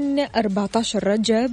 الاثنين 14 رجب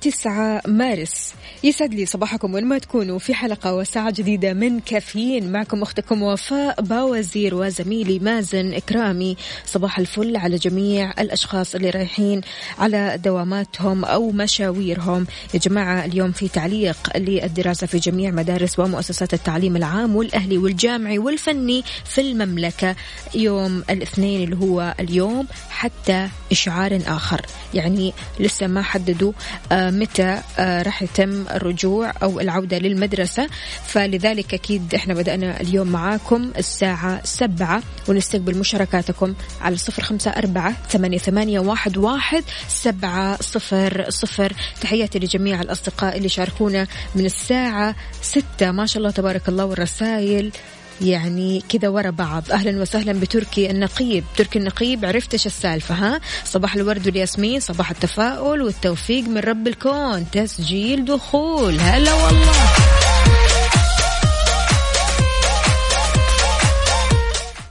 9 مارس. يسعد لي صباحكم وين ما تكونوا في حلقة وساعة جديدة من كافيين. معكم أختكم وفاء باوزير وزميلي مازن إكرامي. صباح الفل على جميع الأشخاص اللي رايحين على دواماتهم أو مشاويرهم. يا جماعة اليوم في تعليق للدراسة في جميع مدارس ومؤسسات التعليم العام والأهلي والجامعي والفني في المملكة. يوم الاثنين اللي هو اليوم حتى إشعار آخر. يعني لسه ما حددوا آه، متى آه، راح يتم الرجوع أو العودة للمدرسة. فلذلك أكيد إحنا بدأنا اليوم معاكم الساعة سبعة ونستقبل مشاركاتكم على صفر خمسة أربعة ثمانية, ثمانية واحد, واحد سبعة صفر صفر. تحياتي لجميع الأصدقاء اللي شاركونا من الساعة ستة. ما شاء الله تبارك الله والرسائل يعني كذا ورا بعض. أهلا وسهلا بتركي النقيب. تركي النقيب عرفت إيش السالفة ها؟ صباح الورد والياسمين صباح التفاؤل والتوفيق من رب الكون. تسجيل دخول. هلا والله.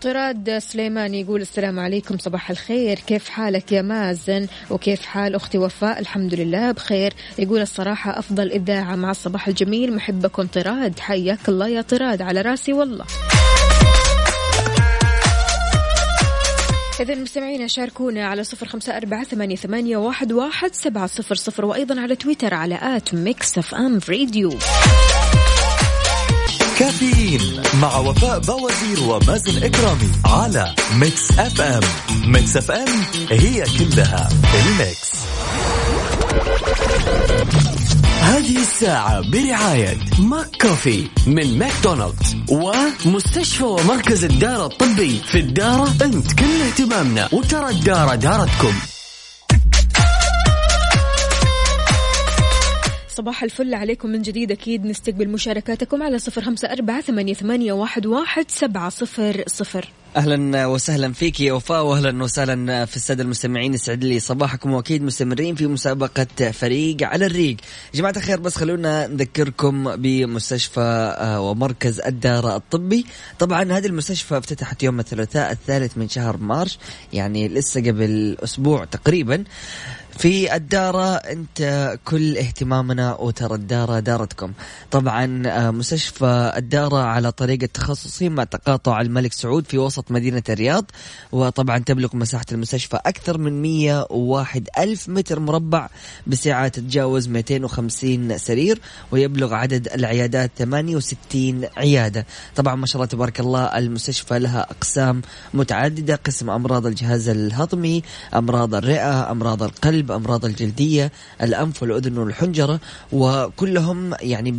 طراد سليمان يقول السلام عليكم صباح الخير. كيف حالك يا مازن؟ وكيف حال أختي وفاء؟ الحمد لله بخير. يقول الصراحة أفضل إذاعة مع الصباح الجميل. محبكم طراد حياك الله يا طراد. على راسي والله. إذا مستمعينا شاركونا على صفر خمسة أربعة ثمانية, ثمانية واحد, واحد سبعة صفر صفر وأيضا على تويتر على at Mix FM Radio. كافيين مع وفاء بوازير ومازن إكرامي على Mix FM Mix FM هي كلها ال mix. هذه الساعة برعاية ماك كوفي من ماكدونالدز ومستشفى ومركز الدارة الطبي في الدارة أنت كل اهتمامنا وترى الدارة دارتكم. صباح الفل عليكم من جديد. أكيد نستقبل مشاركاتكم على صفر خمسة أربعة ثمانية, واحد, سبعة صفر صفر. أهلا وسهلا فيك يا وفاء واهلا وسهلا في السادة المستمعين. يسعد لي صباحكم وأكيد مستمرين في مسابقة فريق على الريق. جماعة الخير بس خلونا نذكركم بمستشفى آه، ومركز الدار الطبي. طبعا هذه المستشفى افتتحت يوم الثلاثاء الثالث من شهر مارش يعني لسه قبل أسبوع تقريبا. في الدارة أنت كل اهتمامنا وترى الدارة دارتكم. طبعا آه، مستشفى الدارة على طريق التخصصي مع تقاطع الملك سعود في وسط مدينة الرياض وطبعا تبلغ مساحة المستشفى أكثر من 101 ألف متر مربع بسعة تتجاوز 250 سرير ويبلغ عدد العيادات 68 عيادة. طبعا ما شاء الله تبارك الله المستشفى لها أقسام متعددة قسم أمراض الجهاز الهضمي أمراض الرئة أمراض القلب أمراض الجلدية الأنف والأذن والحنجرة وكلهم يعني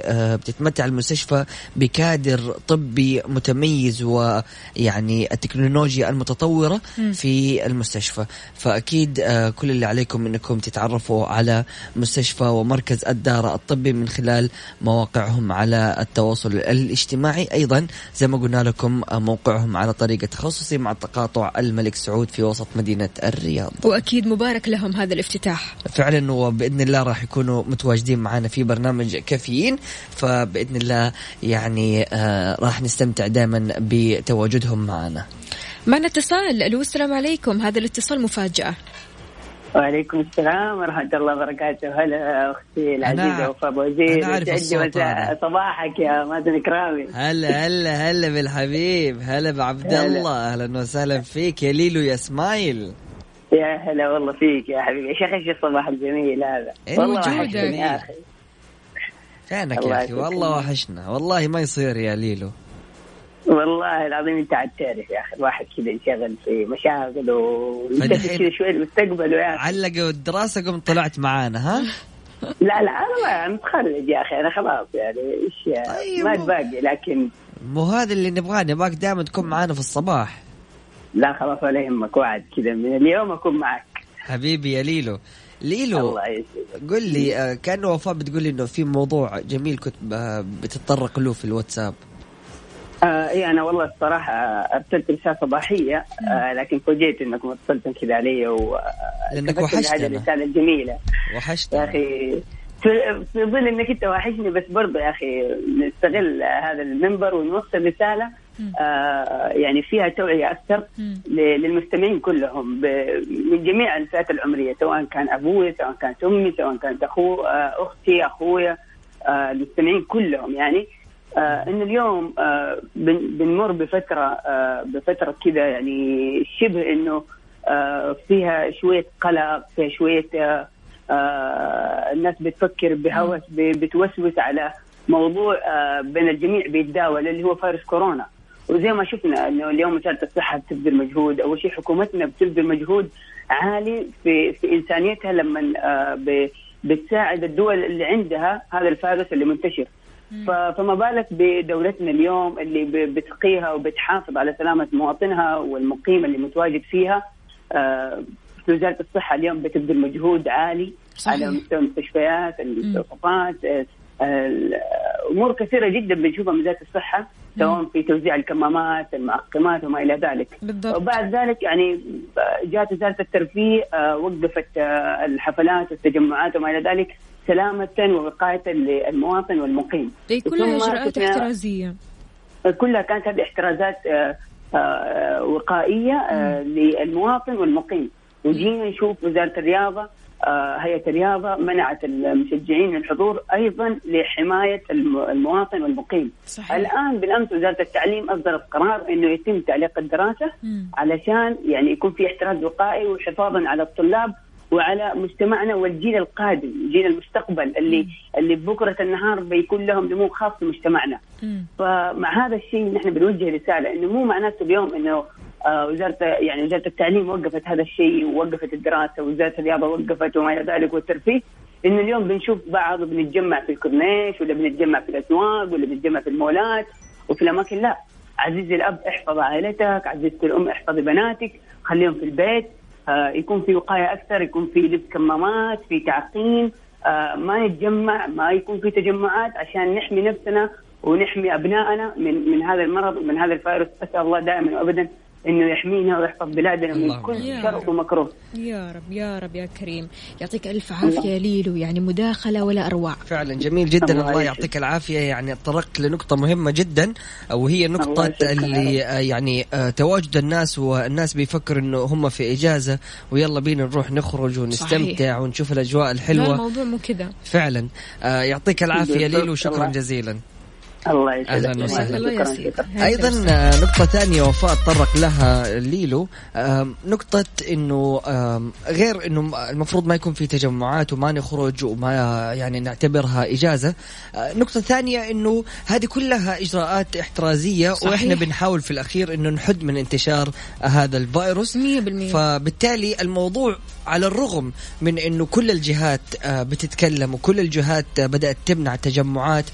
آه، بتتمتع المستشفى بكادر طبي متميز ويعني التكنولوجيا المتطورة في المستشفى. فأكيد آه، كل اللي عليكم أنكم تتعرفوا على مستشفى ومركز الدارة الطبي من خلال مواقعهم على التواصل الاجتماعي. أيضا زي ما قلنا لكم آه، موقعهم على طريقة تخصصي مع تقاطع الملك سعود في وسط مدينة الرياض. وأكيد مبارك لهم هذا الافتتاح. فعلا وبإذن الله راح يكونوا متواجدين معنا في برنامج كافيين فبإذن الله يعني آه راح نستمتع دائما بتواجدهم معنا. معنا اتصال ألو السلام عليكم. هذا الاتصال مفاجأة. وعليكم السلام ورحمة الله وبركاته. هلا أختي العزيزة وفاء أبو وزير. صباحك يا مازن كرامي. هلا هلا هلا بالحبيب. هلا بعبد. الله. أهلا وسهلا فيك. يا ليلو يا سمايل يا هلا والله فيك يا حبيبي. يا شيخ إيش الصباح الجميل هذا؟ إيه والله وجودك. يا أخي. فينك يا أخي. والله وحشنا. والله ما يصير يا ليلو. والله العظيم أنت عاد تعرف يا أخي الواحد كذا ينشغل في مشاغل وينتبه كذا شوي لمستقبله يا أخي. علقوا الدراسة قمت طلعت معانا ها؟ لا لا أنا ما متخرج يا أخي أنا خلاص يعني إيش طيب. ما باقي لكن مو هذا اللي نبغاه نبغاك دائما تكون معانا في الصباح. لا خلاص ولا يهمك وعد كذا. من اليوم أكون معك. حبيبي يا ليلو. ليلو قل لي آه، كان وفاء بتقول لي إنه في موضوع جميل كنت بتتطرق له في الواتساب. آه إيه أنا والله الصراحة أرسلت رسالة صباحية آه لكن فوجئت انكم اتصلتم كذا علي و لأنك التفتت وحشتنا. لهذه الرسالة الجميلة. يا وحشتنا أخي في ظل إنك أنت وحشني بس برضه يا أخي نستغل هذا المنبر ونوصل رسالة يعني فيها توعية أكثر للمستمعين كلهم من جميع الفئات العمرية سواء كان أبوي سواء كانت أمي سواء كانت أخو آه أختي أخويا آه المستمعين كلهم. يعني آه إن اليوم آه بن- بنمر بفترة آه بفترة كذا يعني شبه إنه آه فيها شوية قلق فيها شوية آه آه الناس بتفكر بهوس بتوسوس على موضوع آه بين الجميع بيتداول اللي هو فيروس كورونا. وزي ما شفنا إنه اليوم وزارة الصحة بتبذل مجهود. أول شيء حكومتنا بتبذل مجهود عالي في في إنسانيتها لما آه بتساعد الدول اللي عندها هذا الفيروس اللي منتشر. فما بالك بدولتنا اليوم اللي بتقيها وبتحافظ على سلامة مواطنها والمقيم اللي متواجد فيها؟ آه، في وزارة الصحة اليوم بتبذل مجهود عالي صحيح. على مستوى المستشفيات المستوصفات آه، ال- امور كثيرة جدا بنشوفها من وزارة الصحة. سواء في توزيع الكمامات المعقمات وما إلى ذلك. بالضبط. وبعد ذلك يعني جاءت وزارة الترفيه آه، وقفت آه، الحفلات والتجمعات وما إلى ذلك سلامة ووقاية للمواطن والمقيم. دي كلها إجراءات احترازية. كلها كانت هذه احترازات آه، وقائية للمواطن والمقيم. وجينا نشوف وزارة الرياضة هيئة الرياضة منعت المشجعين من الحضور أيضا لحماية الم- المواطن والمقيم. صحيح. الآن بالأمس وزارة التعليم أصدرت قرار إنه يتم تعليق الدراسة مم. علشان يعني يكون في احتراز وقائي وحفاظا على الطلاب وعلى مجتمعنا والجيل القادم، جيل المستقبل اللي اللي بكرة النهار بيكون لهم نمو خاص في مجتمعنا. مم. فمع هذا الشيء نحن بنوجه رسالة إنه مو معناته اليوم إنه آه، وزارة يعني وزارة التعليم وقفت هذا الشيء ووقفت الدراسة ووزاره الرياضة وقفت وما إلى ذلك والترفيه. انه اليوم بنشوف بعض بنتجمع في الكورنيش ولا بنتجمع في الأسواق ولا بنتجمع في المولات وفي الأماكن لا. عزيزي الأب احفظ عائلتك عزيزتي الأم احفظي بناتك خليهم في البيت. آه يكون في وقاية أكثر يكون في لبس كمامات في تعقيم. آه ما نتجمع ما يكون في تجمعات عشان نحمي نفسنا ونحمي أبنائنا من من هذا المرض ومن هذا الفيروس. أسأل الله دائما وابدا إنه يحمينا ويحفظ بلادنا من كل. شر ومكروه يا رب يا رب يا كريم يعطيك ألف عافية ليلو يعني مداخلة ولا أروع فعلا جميل جدا الله الله. يعطيك العافية يعني تطرقت لنقطة مهمة جدا وهي نقطة. اللي آه، يعني آه، تواجد الناس والناس بيفكر إنه هم في إجازة ويلا بينا نروح نخرج ونستمتع صحيح. ونشوف الأجواء لا الحلوه الموضوع مو كذا فعلا آه، يعطيك العافية. ليلو شكرا الله. جزيلا الله يسعدك. أهلاً وسهلاً. أيضا آه، نقطة ثانية وفاء تطرق لها ليلو. آم، نقطة إنه غير إنه المفروض ما يكون في تجمعات وما نخرج وما يعني نعتبرها إجازة. آه، نقطة ثانية إنه هذه كلها إجراءات احترازية صحيح. وإحنا بنحاول في الأخير إنه نحد من انتشار هذا الفيروس. 100% فبالتالي الموضوع على الرغم من إنه كل الجهات آه، بتتكلم وكل الجهات بدأت تمنع تجمعات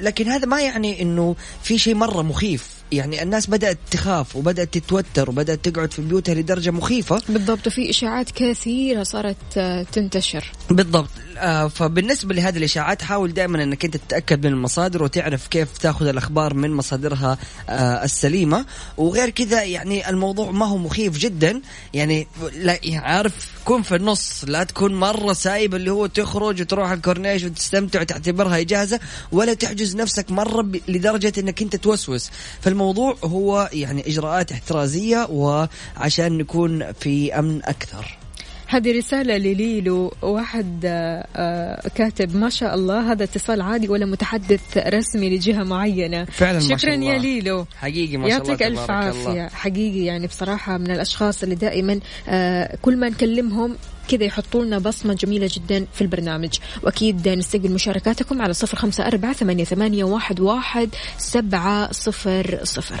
لكن هذا ما يعني إنه في شيء مرة مخيف. يعني الناس بدأت تخاف وبدأت تتوتر وبدأت تقعد في بيوتها لدرجة مخيفة. بالضبط وفي إشاعات كثيرة صارت آه، تنتشر. بالضبط. آه فبالنسبة لهذه الإشاعات حاول دائما أنك أنت تتأكد من المصادر وتعرف كيف تأخذ الأخبار من مصادرها آه السليمة. وغير كذا يعني الموضوع ما هو مخيف جدا. يعني لا يعني عارف كن في النص لا تكون مرة سايب اللي هو تخرج وتروح الكورنيش وتستمتع وتعتبرها إجازة ولا تحجز نفسك مرة لدرجة أنك أنت توسوس. فالموضوع الموضوع هو يعني إجراءات احترازية وعشان نكون في أمن أكثر. هذه رسالة لليلو واحد آه، كاتب ما شاء الله هذا اتصال عادي ولا متحدث رسمي لجهة معينة. فعلا ما شاء شكرا الله. يا ليلو حقيقي ما شاء الله يعطيك ألف عافية الله. حقيقي يعني بصراحة من الأشخاص اللي دائما آه، كل ما نكلمهم كذا يحطوا لنا بصمة جميلة جدا في البرنامج. وأكيد نستقبل مشاركاتكم على صفر خمسة أربعة ثمانية, ثمانية واحد, واحد سبعة صفر صفر.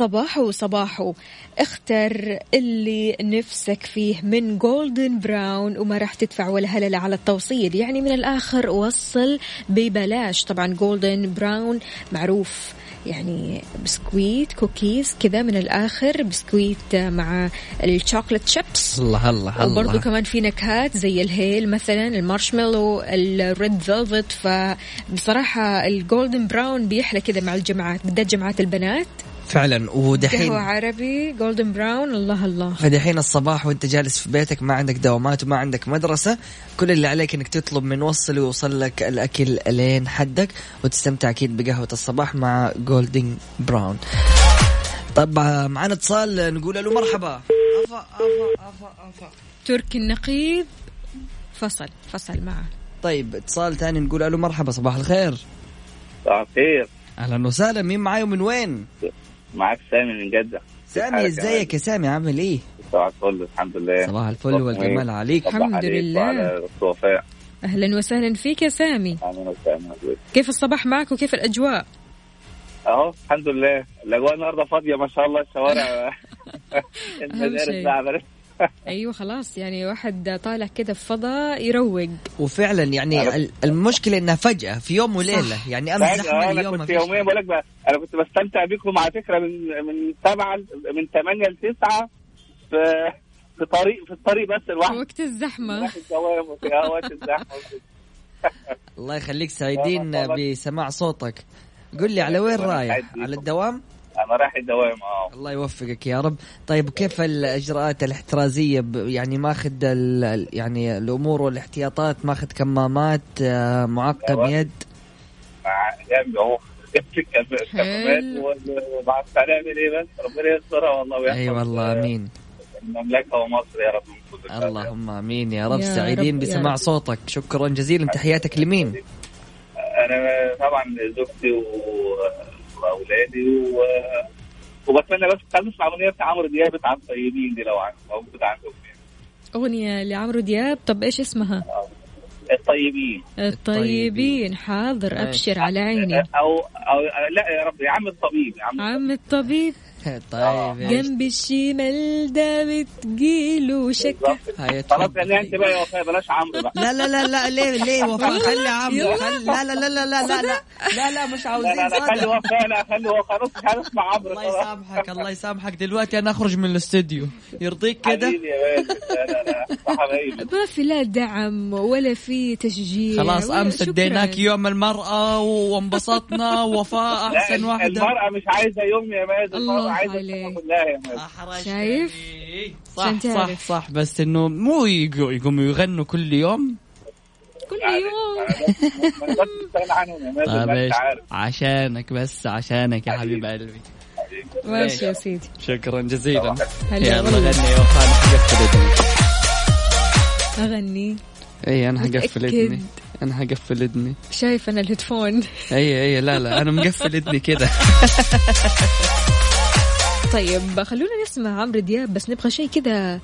صباحو صباحو اختر اللي نفسك فيه من Golden Brown وما راح تدفع ولا هللة على التوصيل. يعني من الآخر وصل ببلاش. طبعا Golden Brown معروف. يعني بسكويت كوكيز كذا من الآخر. بسكويت مع ال chocolate chips الله الله الله. وبرضه كمان في نكهات زي الهيل مثلا ال marshmallow ال red velvet. فبصراحة ال Golden Brown بيحلى كذا مع الجماعات بالذات جماعات البنات. فعلا. ودحين قهوة عربي Golden Brown الله الله. فدحين الصباح وانت جالس في بيتك ما عندك دوامات وما عندك مدرسة كل اللي عليك إنك تطلب من وصل ويوصل لك الأكل لين عندك وتستمتع أكيد بقهوة الصباح مع Golden Brown طب معنا اتصال نقول له مرحبا. افا افا افا افا تركي النقيب. فصل فصل معه. طيب اتصال ثاني نقول له مرحبا صباح الخير. صباح الخير. أهلا وسهلا مين معاي ومن وين؟ معاك سامي من جدة. سامي ازيك يا سامي؟ عامل إيه؟ صباح الفل الحمد لله. صباح الفل والجمال عليك. الحمد لله. أهلا وسهلا فيك يا سامي. أهلا وسهلا. كيف الصباح معك وكيف الأجواء؟ أهو الحمد لله. الأجواء النهارده فاضية ما شاء الله الشوارع المدارس أيوه خلاص يعني واحد طالع كذا في فضاء يروق. وفعلا يعني ال- المشكلة إنها فجأة في يوم وليلة. يعني أمس زحمة فجأة اليوم كنت يوميا بقول لك بقى أنا كنت بستمتع بيكم على فكرة من من سبعة من 8 ل 9 في في طريق في الطريق بس الواحد وقت الزحمة. هواء الزحمة الله يخليك سعيدين بسماع صوتك. قل لي على وين رايح. على الدوام؟ أنا رايح الدوام آه. الله يوفقك يا رب. طيب كيف الإجراءات الاحترازية ب- يعني ماخذ يعني الأمور والاحتياطات؟ ماخذ كمامات آه، معقم أيوة. يد؟ مع جنبي اهو جبت الكمامات إيه بس؟ ربنا يسترها والله ويحفظ اي والله آمين. المملكة ومصر يا رب. اللهم آمين يا رب. يا سعيدين رب، يا بسماع رب. صوتك. شكرا جزيلا. تحياتك لمين؟ أنا طبعا زوجتي و- وأولادي و... وبتمنى بس خلينا نسمع أغنية بتاع عمرو دياب بتاع الطيبين دي لو عن- موجودة عندكم أغنية لعمرو دياب؟ طب إيش اسمها؟ الطيبين. الطيبين. حاضر. أبشر على عيني. أو أو لا يا رب يا عم الطبيب يا عم عم الطبيب. طيب؟ جنب الشمال ده بتجيله. هاي خلاص. يعني انت بقى يا وفاء بلاش عمرو بقى لا لا لا لا ليه ليه وفاء خلي عمرو خلي لا لا لا لا لا لا لا لا لا مش عاوزين لا لا خلي وفاء لا خلي وفاء خلاص مش هنسمع عمرو الله. يسامحك الله يسامحك دلوقتي أنا اخرج من الاستوديو يرضيك كده لا لا لا ما في لا دعم ولا في تشجيع خلاص امس. اديناك يوم المرأة وانبسطنا وفاء احسن واحدة المرأة مش عايزة يوم يا مازن عليك. شايف؟ صح صح. صح بس إنه مو يقو- يقوموا يغنوا كل يوم؟ كل يعني يوم. مازن طيب عشانك بس عشانك يا حبيب حبيبي. قلبي. ماشي يا سيدي. شكرا جزيلا. يلا. غني يا أغني. إي أنا حقفل؟ إذني. أنا حقفل إذني. شايف أنا ال headphone. إي إي لا لا أنا مقفل إذني كذا. طيب خلونا نسمع عمرو دياب بس نبغى شيء كذا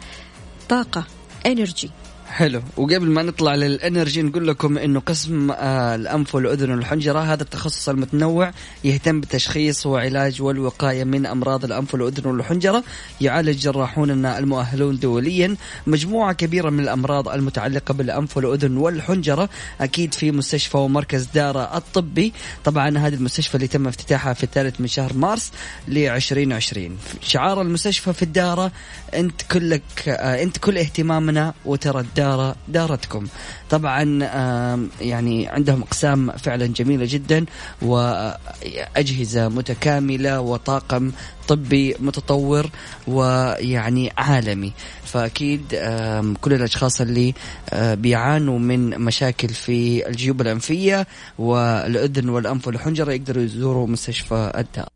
طاقة energy حلو. وقبل ما نطلع لل energy نقول لكم إنه قسم آه الأنف والأذن والحنجرة هذا التخصص المتنوع يهتم بالتشخيص وعلاج والوقاية من أمراض الأنف والأذن والحنجرة يعالج جراحوننا المؤهلون دوليا. مجموعة كبيرة من الأمراض المتعلقة بالأنف والأذن والحنجرة أكيد في مستشفى ومركز دارا الطبي. طبعا هذه المستشفى اللي تم افتتاحها في الثالث من شهر مارس ل 2020 شعار المستشفى في الدارة أنت كلك آه، أنت كل اهتمامنا وترى الدارة دارتكم. طبعا يعني عندهم أقسام فعلا جميلة جدا وأجهزة متكاملة وطاقم طبي متطور ويعني عالمي. فأكيد آم، كل الأشخاص اللي آه، بيعانوا من مشاكل في الجيوب الأنفية والأذن والأنف والحنجرة يقدروا يزوروا مستشفى الدار.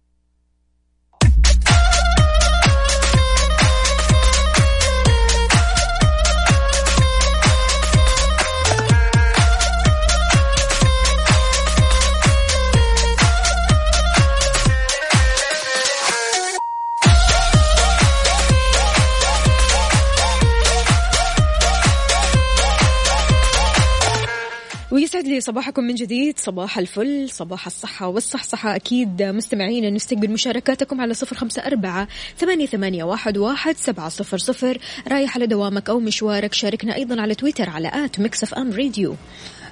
لي صباحكم من جديد. صباح الفل صباح الصحة والصحصحة. أكيد مستمعين نستقبل مشاركاتكم على صفر خمسة أربعة ثمانية, ثمانية واحد, واحد سبعة صفر صفر. رايح على دوامك أو مشوارك شاركنا أيضا على تويتر على at Mix FM Radio.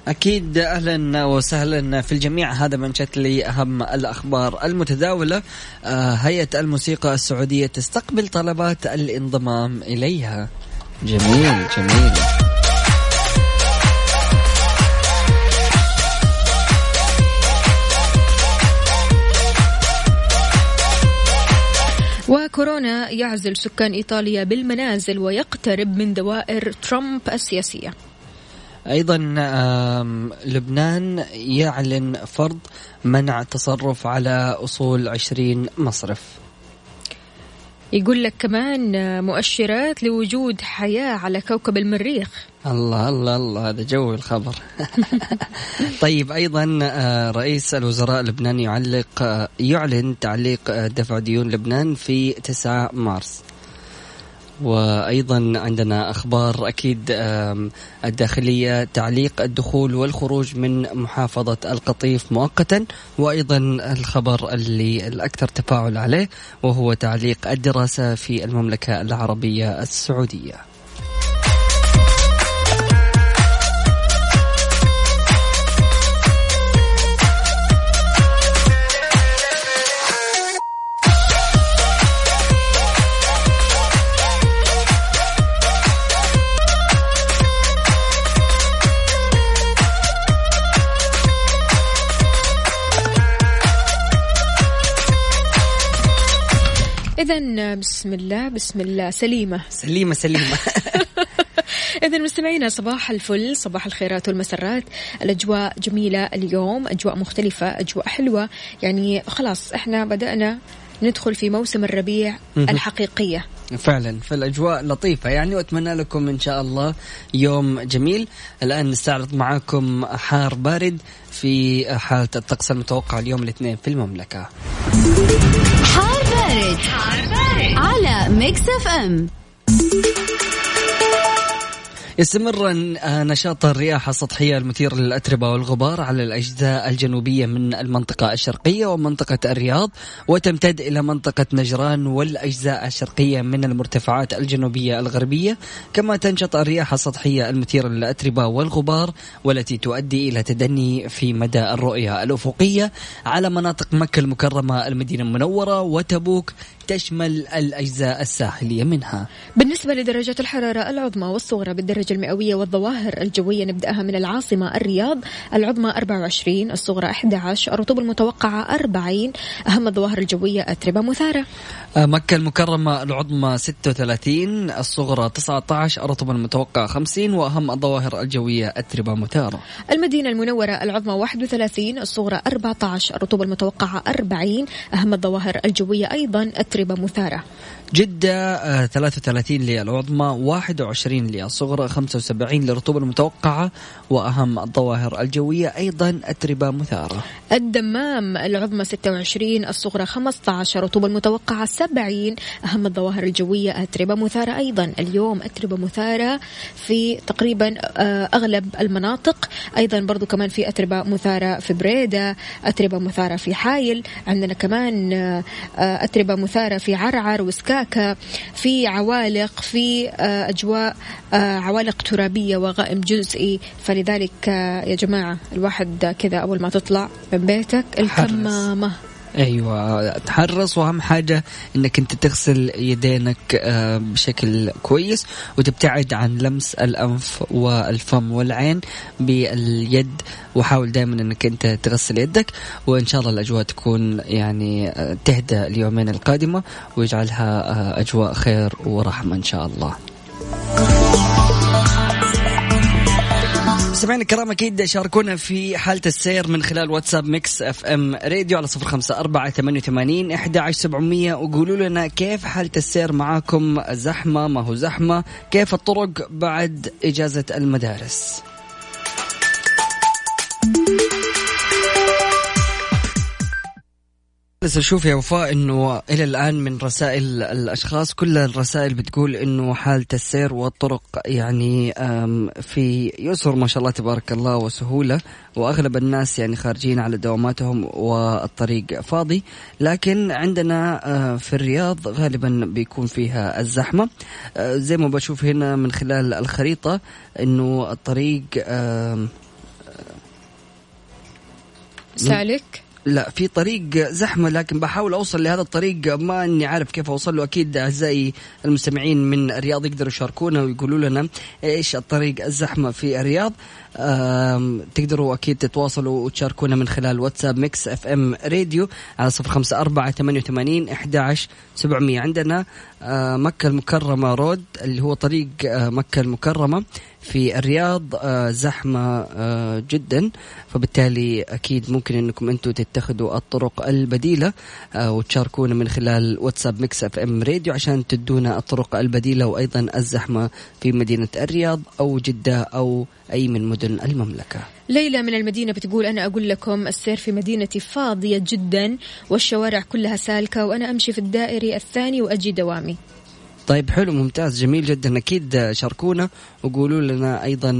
أكيد أهلا وسهلا في الجميع. هذا منشط لي أهم الأخبار المتداولة. آه، هيئة الموسيقى السعودية تستقبل طلبات الانضمام إليها. جميل جميل. وكورونا يعزل سكان إيطاليا بالمنازل ويقترب من دوائر ترامب السياسية. أيضا آم، لبنان يعلن فرض منع التصرف على أصول 20 مصرف. يقول لك كمان مؤشرات لوجود حياة على كوكب المريخ. الله الله الله هذا جو الخبر. طيب أيضا آه، رئيس الوزراء اللبناني يعلق آه، يعلن تعليق آه، دفع ديون لبنان في 9 مارس. وأيضا عندنا أخبار أكيد آم، الداخلية تعليق الدخول والخروج من محافظة القطيف مؤقتا وأيضا الخبر اللي الأكثر تفاعل عليه وهو تعليق الدراسة في المملكة العربية السعودية. إذا بسم الله بسم الله سليمة. سليمة سليمة. إذا مستمعينا صباح الفل صباح الخيرات والمسرات. الأجواء جميلة اليوم أجواء مختلفة أجواء حلوة. يعني خلاص إحنا بدأنا ندخل في موسم الربيع. الحقيقية. فعلا فالأجواء لطيفة. يعني وأتمنى لكم إن شاء الله يوم جميل. الآن نستعرض معاكم حار بارد في حالة الطقس المتوقع اليوم الاثنين في المملكة. Mix FM. يستمر نشاط الرياح السطحية المثيرة للأتربة والغبار على الأجزاء الجنوبية من المنطقة الشرقية ومنطقة الرياض وتمتد إلى منطقة نجران والأجزاء الشرقية من المرتفعات الجنوبية الغربية. كما تنشط الرياح السطحية المثيرة للأتربة والغبار والتي تؤدي إلى تدني في مدى الرؤية الأفقية على مناطق مكة المكرمة المدينة المنورة وتبوك تشمل الأجزاء الساحلية منها. بالنسبة لدرجات الحرارة العظمى والصغرى بالدرجة المئوية والظواهر الجوية نبدأها من العاصمة الرياض العظمى 24 الصغرى 11 الرطوبة المتوقعة 40 أهم الظواهر الجوية أتربة مثارة. مكة المكرمة العظمى 36 الصغرى 19 الرطوبة المتوقعة 50 وأهم الظواهر الجوية أتربة مثارة المدينة المنورة العظمى 31 الصغرى 14 الرطوبة المتوقعة 40 أهم الظواهر الجوية أيضا أتربة مثارة جدة آه، 33 للعظمى 21 للصغرى 75 للرطوبة المتوقعة وأهم الظواهر الجوية أيضا أتربة مثارة. الدمام العظمى 26 الصغرى 15 رطوبة المتوقعة 70 أهم الظواهر الجوية أتربة مثارة أيضا. اليوم أتربة مثارة في تقريبا آه، أغلب المناطق. أيضا برضو كمان في أتربة مثارة في بريدة أتربة مثارة في حايل. عندنا كمان آه، آه، أتربة مثارة في عرعر وسكاكا في عوالق في آه، أجواء آه، عوالق ترابية وغائم جزئي. فلذلك آه، يا جماعة الواحد كذا أول ما تطلع من بيتك الكمامة. أيوه تحرص وأهم حاجة إنك أنت تغسل يدينك آه، بشكل كويس وتبتعد عن لمس الأنف والفم والعين باليد وحاول دائما إنك أنت تغسل يدك وإن شاء الله الأجواء تكون يعني آه، تهدى اليومين القادمة ويجعلها آه، أجواء خير ورحمة إن شاء الله. سمعنا الكرام أكيد شاركونا في حالة السير من خلال واتساب Mix FM Radio على صفر خمسة أربعة ثمانية وثمانين إحدى عشر سبعمئه وقولوا لنا كيف حالة السير معاكم؟ زحمة ما هو زحمة؟ كيف الطرق بعد إجازة المدارس؟ بس أشوف يا وفاء إنه إلى الآن من رسائل الأشخاص كل الرسائل بتقول إنه حالة السير والطرق يعني في يسر ما شاء الله تبارك الله وسهولة وأغلب الناس يعني خارجين على دواماتهم والطريق فاضي لكن عندنا آه، في الرياض غالبا بيكون فيها الزحمة. آه، زي ما بشوف هنا من خلال الخريطة إنه الطريق سالك؟ لا في طريق زحمة لكن بحاول أوصل لهذا الطريق. ما إني عارف كيف أوصل له. أكيد أعزائي المستمعين من الرياض يقدروا يشاركونا ويقولوا لنا إيش الطريق الزحمة في الرياض. تقدروا أكيد تتواصلوا وتشاركونا من خلال واتساب Mix FM Radio على صفر خمسة أربعة ثمانية وثمانين سبعمية. عندنا مكة المكرمة road اللي هو طريق آه، مكة المكرمة في الرياض آه، زحمة آه، جدا. فبالتالي أكيد ممكن أنكم أنتم تتخذوا الطرق البديلة آه، وتشاركونا من خلال واتساب Mix FM Radio عشان تدونا الطرق البديلة وأيضا الزحمة في مدينة الرياض أو جدة أو أي من مدن المملكة. ليلى من المدينة بتقول أنا أقول لكم السير في مدينتي فاضية جدا والشوارع كلها سالكة وأنا أمشي في الدائري الثاني وأجي دوامي. طيب حلو ممتاز جميل جدا. أكيد شاركونا وقولوا لنا أيضا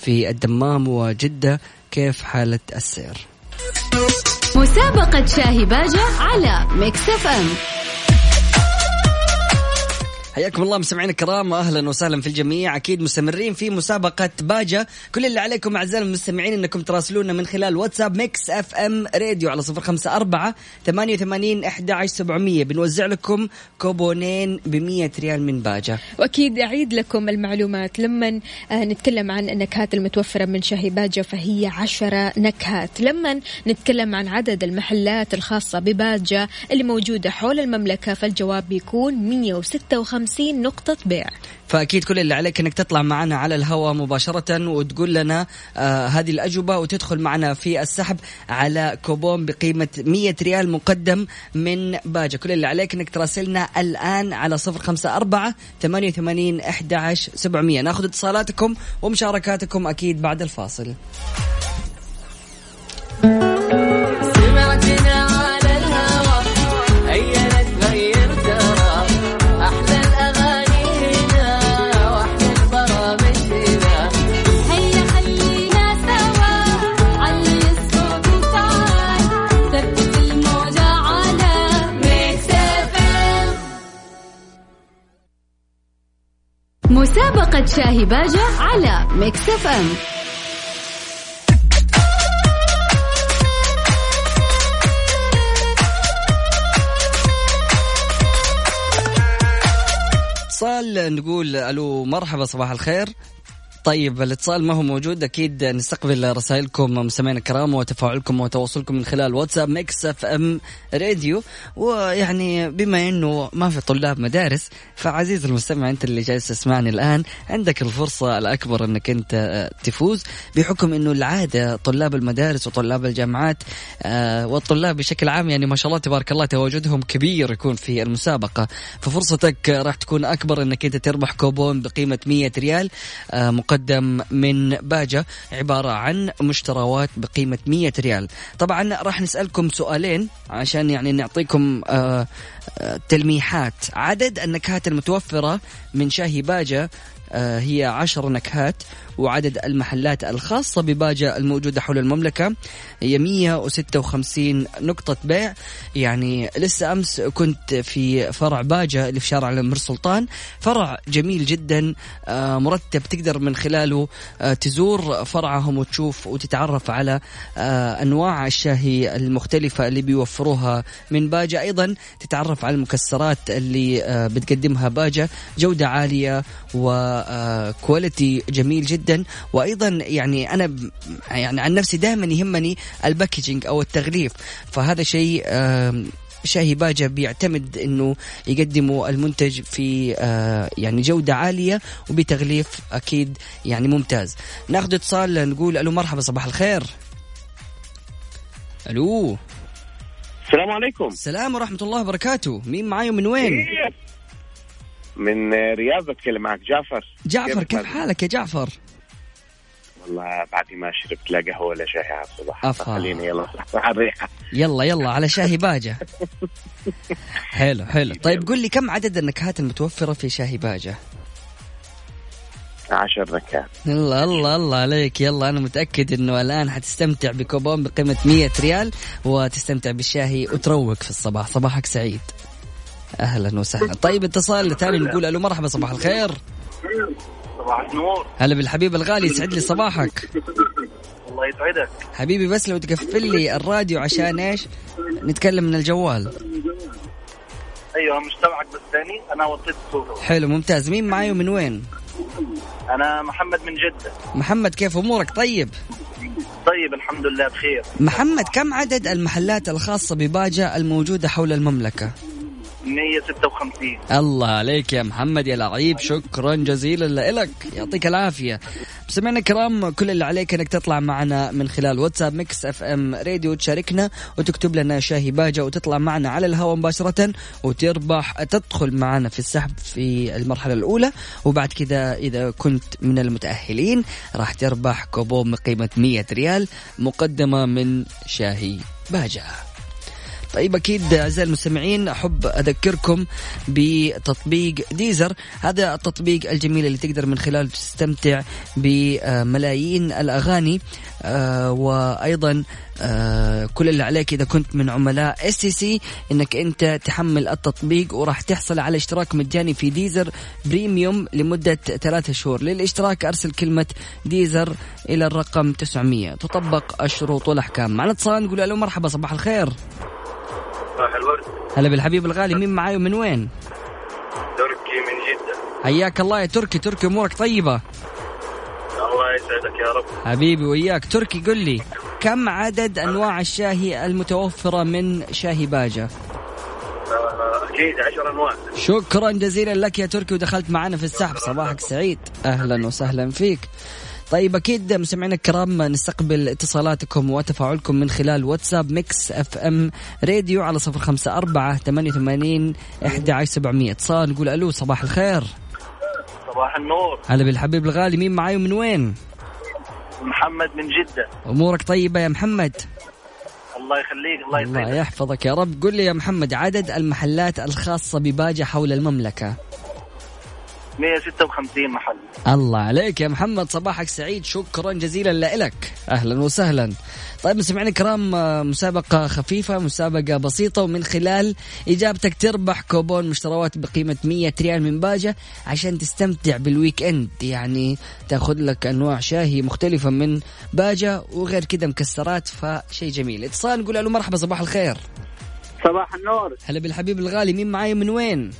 في الدمام وجدة كيف حالة السير. مسابقة شاهي باجة على Mix FM. حياكم الله مستمعينا الكرام واهلا وسهلا في الجميع. أكيد مستمرين في مسابقة باجا. كل اللي عليكم أعزائي المستمعين إنكم تراسلونا من خلال واتساب Mix FM Radio على صفر خمسة أربعة ثمانية وثمانين إحدى عشر سبعمئه بنوزع لكم كوبونين بمية ريال من باجا. وأكيد أعيد لكم المعلومات. لما آه، نتكلم عن النكهات المتوفرة من شاهي باجة فهي عشرة نكهات. لما نتكلم عن عدد المحلات الخاصة بباجة اللي موجودة حول المملكة فالجواب بيكون 156 نقطة بيع. فأكيد كل اللي عليك إنك تطلع معنا على الهواء مباشرة وتقول لنا آه هذه الأجوبة وتدخل معنا في السحب على كوبون بقيمة 100 ريال مقدم من باجا كل اللي عليك إنك تراسلنا الآن على 054 88 11 700 ناخذ اتصالاتكم ومشاركاتكم أكيد بعد الفاصل. مسابقة شاهي باجة على Mix FM اتصال نقول ألو مرحبا صباح الخير. طيب الاتصال ما هو موجود أكيد نستقبل رسائلكم مستمعينا الكرام وتفاعلكم وتواصلكم من خلال واتساب Mix FM Radio. ويعني بما إنه ما في طلاب مدارس فعزيز المستمع أنت اللي جالس تسمعني الآن عندك الفرصة الأكبر إنك أنت تفوز بحكم إنه العادة طلاب المدارس وطلاب الجامعات آه، والطلاب بشكل عام يعني ما شاء الله تبارك الله تواجدهم كبير يكون في المسابقة. ففرصتك راح تكون أكبر إنك أنت تربح كوبون بقيمة 100 ريال آه، مقدم من باجة عبارة عن مشتروات بقيمة 100 ريال. طبعا راح نسألكم سؤالين عشان يعني نعطيكم آه، آه، تلميحات. عدد النكهات المتوفرة من شاهي باجة هي عشر نكهات وعدد المحلات الخاصة بباجة الموجودة حول المملكة. هي 156 نقطة بيع. يعني لسه أمس كنت في فرع باجة اللي في شارع الأمير سلطان فرع جميل جدا آه، مرتب تقدر من خلاله آه، تزور فرعهم وتشوف وتتعرف على أنواع الشاهي المختلفة اللي بيوفروها من باجة. أيضا تتعرف على المكسرات اللي بتقدمها باجة جودة عالية و quality جميل جدا. وأيضا يعني أنا يعني عن نفسي دائما يهمني ال packaging أو التغليف فهذا شيء شاهي باجة بيعتمد إنه يقدموا المنتج في آه، يعني جودة عالية وبتغليف أكيد يعني ممتاز. ناخذ اتصال نقول ألو مرحبا صباح الخير. ألو. السلام عليكم. السلام ورحمة الله وبركاته. مين معاي ومن وين؟ من رياض بتكلم معك جعفر. جعفر كيف, كيف حالك؟ يا جعفر؟ والله بعد ما شربت لا قهوة ولا شاي على الصبح أفا. خليني يلا صح الريحه يلا يلا على شاهي باجة. حلو حلو. طيب قل لي كم عدد النكهات المتوفرة في شاهي باجة؟ عشر نكهات. الله الله الله عليك. يلا أنا متأكد إنه الآن حتستمتع بكوبون بقيمة 100 ريال وتستمتع بالشاهي وتروق في الصباح. صباحك سعيد. أهلا وسهلا. طيب اتصال ثاني نقول ألو مرحبا صباح الخير. صباح النور. هلا بالحبيب الغالي يسعد لي صباحك. الله يسعدك. حبيبي بس لو تقفل لي الراديو عشان إيش؟ نتكلم من الجوال. أيوه مش سامعك بس ثاني. أنا وطيت صوته. حلو ممتاز. مين معي ومن وين؟ أنا محمد من جدة. محمد كيف أمورك؟ طيب. طيب الحمد لله بخير. محمد كم عدد المحلات الخاصة بباجة الموجودة حول المملكة؟ 156 الله عليك يا محمد يا لعيب شكرا جزيلا لك يعطيك العافية. سمعنا الكرام كل اللي عليك إنك تطلع معنا من خلال واتساب Mix FM Radio تشاركنا وتكتب لنا شاهي باجة وتطلع معنا على الهواء مباشرة وتربح تدخل معنا في السحب في المرحلة الأولى. وبعد كذا إذا كنت من المتأهلين راح تربح كوبون بقيمة 100 ريال مقدمة من شاهي باجة. طيب أكيد أعزائي المستمعين أحب أذكركم بتطبيق Deezer. هذا التطبيق الجميل اللي تقدر من خلاله تستمتع بملايين الأغاني آه، وأيضا آه كل اللي عليك إذا كنت من عملاء STC إنك أنت تحمل التطبيق وراح تحصل على اشتراك مجاني في Deezer Premium لمدة ثلاثة شهور. للاشتراك أرسل كلمة Deezer إلى الرقم 900 تطبق الشروط والأحكام. معنا اتصال نقول له مرحبا صباح الخير. صباح الورد هلا بالحبيب الغالي مين معاي ومن وين؟ تركي من جدة. حياك الله يا تركي تركي أمورك طيبة. الله يسعدك يا رب. حبيبي وياك. تركي قل لي كم عدد أنواع الشاهي المتوفرة من شاهي باجة؟ أكيد عشر أنواع. شكرا جزيلا لك يا تركي ودخلت معنا في السحب. صباحك سعيد. أهلا وسهلا فيك. طيب أكيد مستمعينا الكرام نستقبل اتصالاتكم وتفاعلكم من خلال واتساب Mix FM Radio على صفر خمسة أربعة ثمانية وثمانين أحد عشر سبعمية. اتصال نقول ألو صباح الخير. صباح النور. هلا بالحبيب الغالي مين معاي ومن وين؟ محمد من جدة. أمورك طيبة يا محمد؟ الله يخليك الله يسعدك. الله يحفظك يا رب. قل لي يا محمد عدد المحلات الخاصة بباجة حول المملكة؟ 156 محل. الله عليك يا محمد صباحك سعيد شكرا جزيلا لك أهلا وسهلا. طيب مستمعينا الكرام مسابقة خفيفة مسابقة بسيطة ومن خلال إجابتك تربح كوبون مشتروات بقيمة 100 ريال من باجة عشان تستمتع بال weekend يعني تأخذ لك أنواع شاهي مختلفة من باجة وغير كذا مكسرات فشيء جميل. اتصال نقول له مرحبا صباح الخير. صباح النور. هلا بالحبيب الغالي مين معاي من وين؟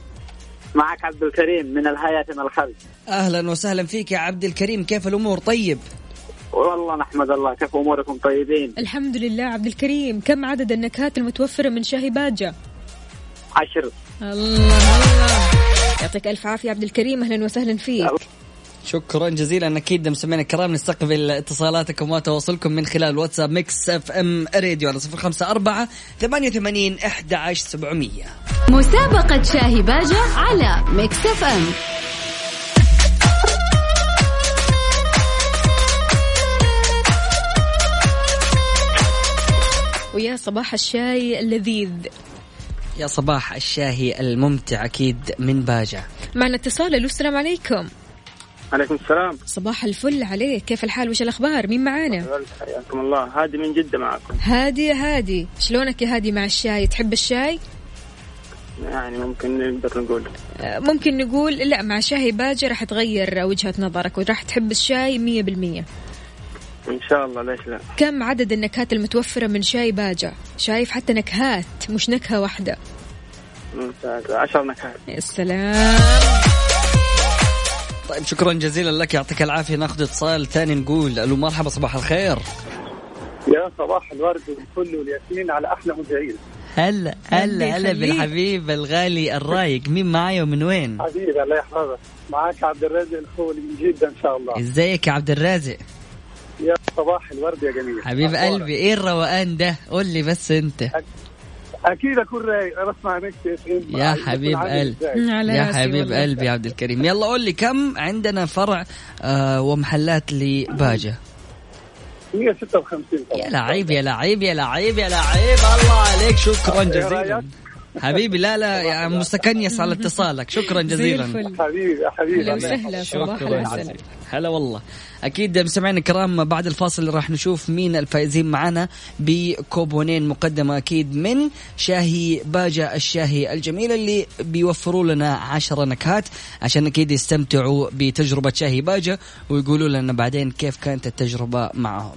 معك عبد الكريم من الهيئة من الخلف. أهلا وسهلا فيك يا عبد الكريم كيف الأمور؟ طيب. والله نحمد الله كيف أموركم؟ طيبين. الحمد لله عبد الكريم. كم عدد النكهات المتوفرة من شاهي باجة؟ عشر. الله الله. يعطيك ألف عافية عبد الكريم أهلا وسهلا فيك. شكرا جزيلا. أكيد مستمعينا الكرام نستقبل اتصالاتكم وتواصلكم من خلال واتساب Mix FM Radio على صفر خمسة أربعة ثمانية وثمانين أحد عشر سبعمية. مسابقة شاهي باجة على Mix FM. ويا صباح الشاي اللذيذ. يا صباح الشاهي الممتع أكيد من باجة. معنا اتصال ألو السلام عليكم. عليكم السلام. صباح الفل عليك. كيف الحال؟ وش الأخبار؟ مين معانا؟ حياكم الله. هادي من جدة معكم. هادي يا هادي. شلونك يا هادي مع الشاي؟ تحب الشاي؟ يعني ممكن نقدر نقول. آه، ممكن نقول لا مع شاهي باجة راح تغير وجهة نظرك وراح تحب الشاي مية بالمية. إن شاء الله ليش لا؟ كم عدد النكهات المتوفرة من شاي باجة شايف حتى نكهات مش نكهة واحدة. ممتاز. عشر نكهات. يا سلام. طيب شكرا جزيلا لك. يعطيك العافية. ناخذ اتصال ثاني نقول ألو مرحبا صباح الخير. يا صباح الورد والفل والياسمين على أحلى مذيعين. هلا هلا هلا. بالحبيب الغالي الرايق. مين معايا ومن وين؟ حبيبي الله يحفظك. معك عبد الرازق الخولي من جدة إن شاء الله. إزيك يا عبد الرازق؟ يا صباح الورد يا جميل. حبيب أخبارك؟ قلبي إيه الروقان ده؟ قول لي بس أنت. أكيد أكون رايق. أنا اسمع ميكس يا حبيب قلبي. يا حبيب. قلبي يا عبد الكريم. يلا قول لي كم عندنا فرع آه ومحلات لباجة؟ 156 طبعا. يا لعيب يا لعيب يا لعيب يا لعيب. الله عليك شكرا جزيلا؟ حبيبي لا لا يا مستكنيس على اتصالك. شكرا زي جزيلا. حبيبي يا حبيبي شكرا هلا والله. أكيد مستمعينا الكرام بعد الفاصل راح نشوف مين الفائزين معنا بكوبونين مقدمة أكيد من شاهي باجة الشاهي الجميل اللي بيوفروا لنا عشرة نكهات عشان أكيد يستمتعوا بتجربة شاهي باجة ويقولوا لنا بعدين كيف كانت التجربة معهم.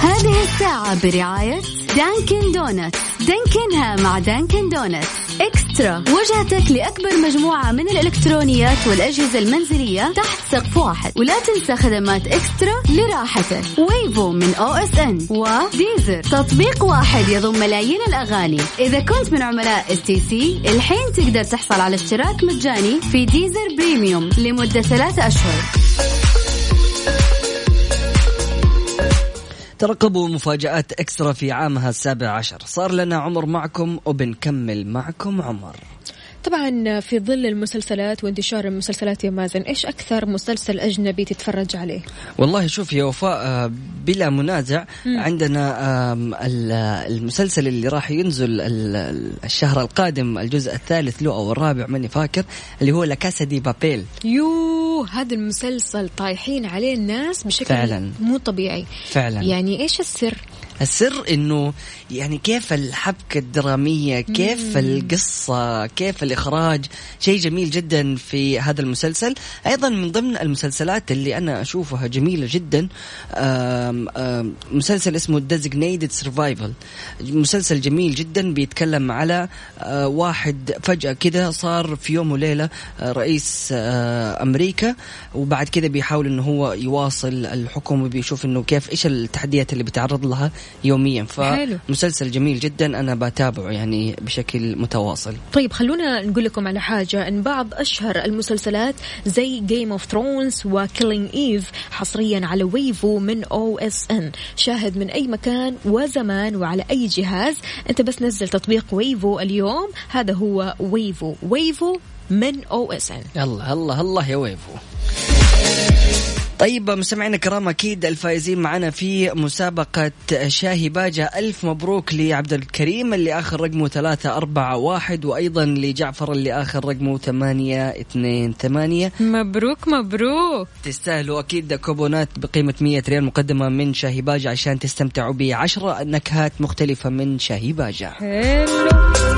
هذه الساعة برعاية Dunkin' Donuts دانكنها مع Dunkin' Donuts eXtra. وجهتك لأكبر مجموعة من الإلكترونيات والأجهزة المنزلية تحت سقف واحد. ولا تنسى خدمات eXtra لراحتك. Wavo من OSN. و Deezer تطبيق واحد يضم ملايين الأغاني. إذا كنت من عملاء STC الحين تقدر تحصل على اشتراك مجاني في Deezer Premium لمدة ثلاثة أشهر. ترقبوا مفاجآت إكسترا في عامها السابع عشر. صار لنا عمر معكم وبنكمل معكم عمر. طبعا في ظل المسلسلات وانتشار المسلسلات يا مازن إيش أكثر مسلسل أجنبي تتفرج عليه؟ والله شوف يا وفاء آه، بلا منازع عندنا آم، ال- المسلسل اللي راح ينزل ال- ال- الشهر القادم الجزء الثالث له أو الرابع ماني فاكر اللي هو لاكاسا دي بابيل. يو هذا المسلسل طايحين عليه الناس بشكل فعلاً. مو طبيعي. فعلا. يعني إيش السر؟ السر إنه يعني كيف الحبكة الدرامية كيف القصة كيف الإخراج. شيء جميل جدا في هذا المسلسل. أيضا من ضمن المسلسلات اللي أنا أشوفها جميلة جدا آم آم مسلسل اسمه Designated Survival. مسلسل جميل جدا بيتكلم على آه، واحد فجأة كده صار في يوم وليلة آه، رئيس آه، أمريكا وبعد كده بيحاول إنه هو يواصل الحكم وبيشوف إنه كيف إيش التحديات اللي بيتعرض لها. يوميا. فمسلسل جميل جدا. أنا بتابعه يعني بشكل متواصل. طيب خلونا نقول لكم على حاجة. إن بعض أشهر المسلسلات زي Game of Thrones و Killing Eve حصريا على Wavo من OSN شاهد من أي مكان وزمان وعلى أي جهاز. أنت بس نزل تطبيق Wavo اليوم. هذا هو Wavo Wavo من OSN الله الله الله يا Wavo طيب مستمعينا الكرام أكيد الفائزين معنا في مسابقة شاهي باجة. ألف مبروك لعبد الكريم اللي آخر رقمه ثلاثة أربعة واحد وأيضا لجعفر اللي آخر رقمه ثمانية اثنين ثمانية. مبروك مبروك. تستاهلوا أكيد كوبونات بقيمة 100 ريال مقدمة من شاهي باجة عشان تستمتعوا بعشرة نكهات مختلفة من شاهي باجة. حلو.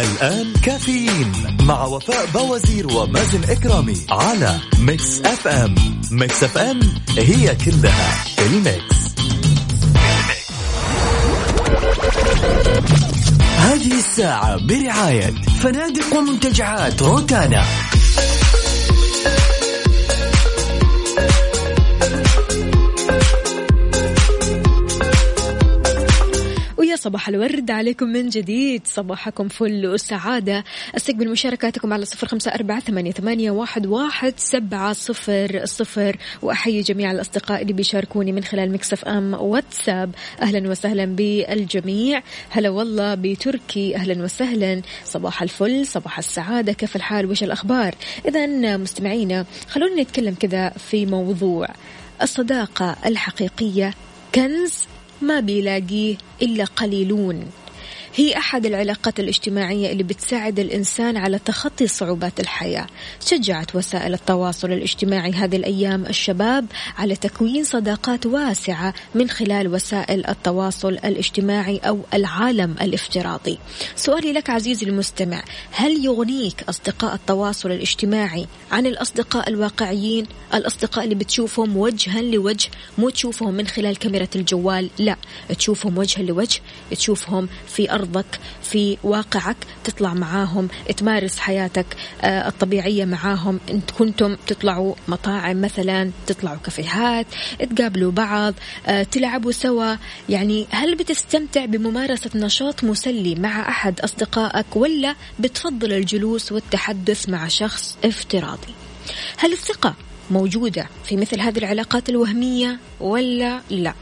الآن كافيين مع وفاء بوازير ومازن إكرامي على Mix FM Mix FM هي كلها ال mix. هذه الساعة برعاية فنادق ومنتجعات روتانا. صباح الورد عليكم من جديد. صباحكم فل وسعادة. أستقبل مشاركاتكم على صفر خمسة أربعة ثمانية واحد, واحد سبعة صفر صفر. وأحيي جميع الأصدقاء اللي بيشاركوني من خلال مكسف أم واتساب. أهلا وسهلا بالجميع. هلا والله بتركي. أهلا وسهلا. صباح الفل صباح السعادة. كيف الحال؟ وش الأخبار؟ إذا مستمعينا خلونا نتكلم كذا في موضوع الصداقة الحقيقية. كنز ما بيلاقيه إلا قليلون. هي أحد العلاقات الاجتماعية اللي بتساعد الإنسان على تخطي صعوبات الحياة. شجعت وسائل التواصل الاجتماعي هذه الأيام الشباب على تكوين صداقات واسعة من خلال وسائل التواصل الاجتماعي أو العالم الافتراضي. سؤالي لك عزيزي المستمع هل يغنيك أصدقاء التواصل الاجتماعي عن الأصدقاء الواقعيين؟ الأصدقاء اللي بتشوفهم وجها لوجه مو تشوفهم من خلال كاميرا الجوال لا. تشوفهم وجها لوجه تشوفهم في أرض أرضك في واقعك تطلع معاهم تمارس حياتك آه، الطبيعية معاهم. انت كنتم تطلعوا مطاعم مثلا تطلعوا كافيهات تقابلوا بعض آه، تلعبوا سوا. يعني هل بتستمتع بممارسة نشاط مسلي مع أحد أصدقائك ولا بتفضل الجلوس والتحدث مع شخص افتراضي؟ هل الثقة موجودة في مثل هذه العلاقات الوهمية ولا لا؟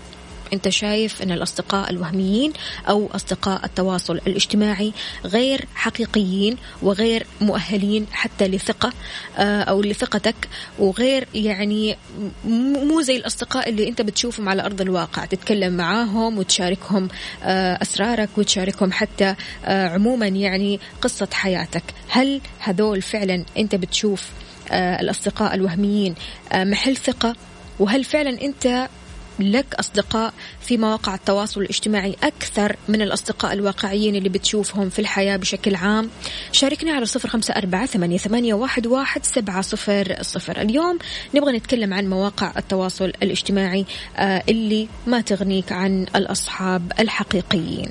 انت شايف ان الاصدقاء الوهميين أو اصدقاء التواصل الاجتماعي غير حقيقيين وغير مؤهلين حتى لثقة آه، أو لثقتك وغير يعني مو زي الأصدقاء اللي انت بتشوفهم على أرض الواقع تتكلم معاهم وتشاركهم آه، أسرارك وتشاركهم حتى آه، عموما يعني قصة حياتك. هل هذول فعلا انت بتشوف الأصدقاء الوهميين محل ثقة؟ وهل فعلا انت لك أصدقاء في مواقع التواصل الاجتماعي أكثر من الأصدقاء الواقعيين اللي بتشوفهم في الحياة بشكل عام. شاركنا على صفر خمسة أربعة ثمانية, واحد سبعة صفر صفر. اليوم نبغى نتكلم عن مواقع التواصل الاجتماعي آه، اللي ما تغنيك عن الأصحاب الحقيقيين.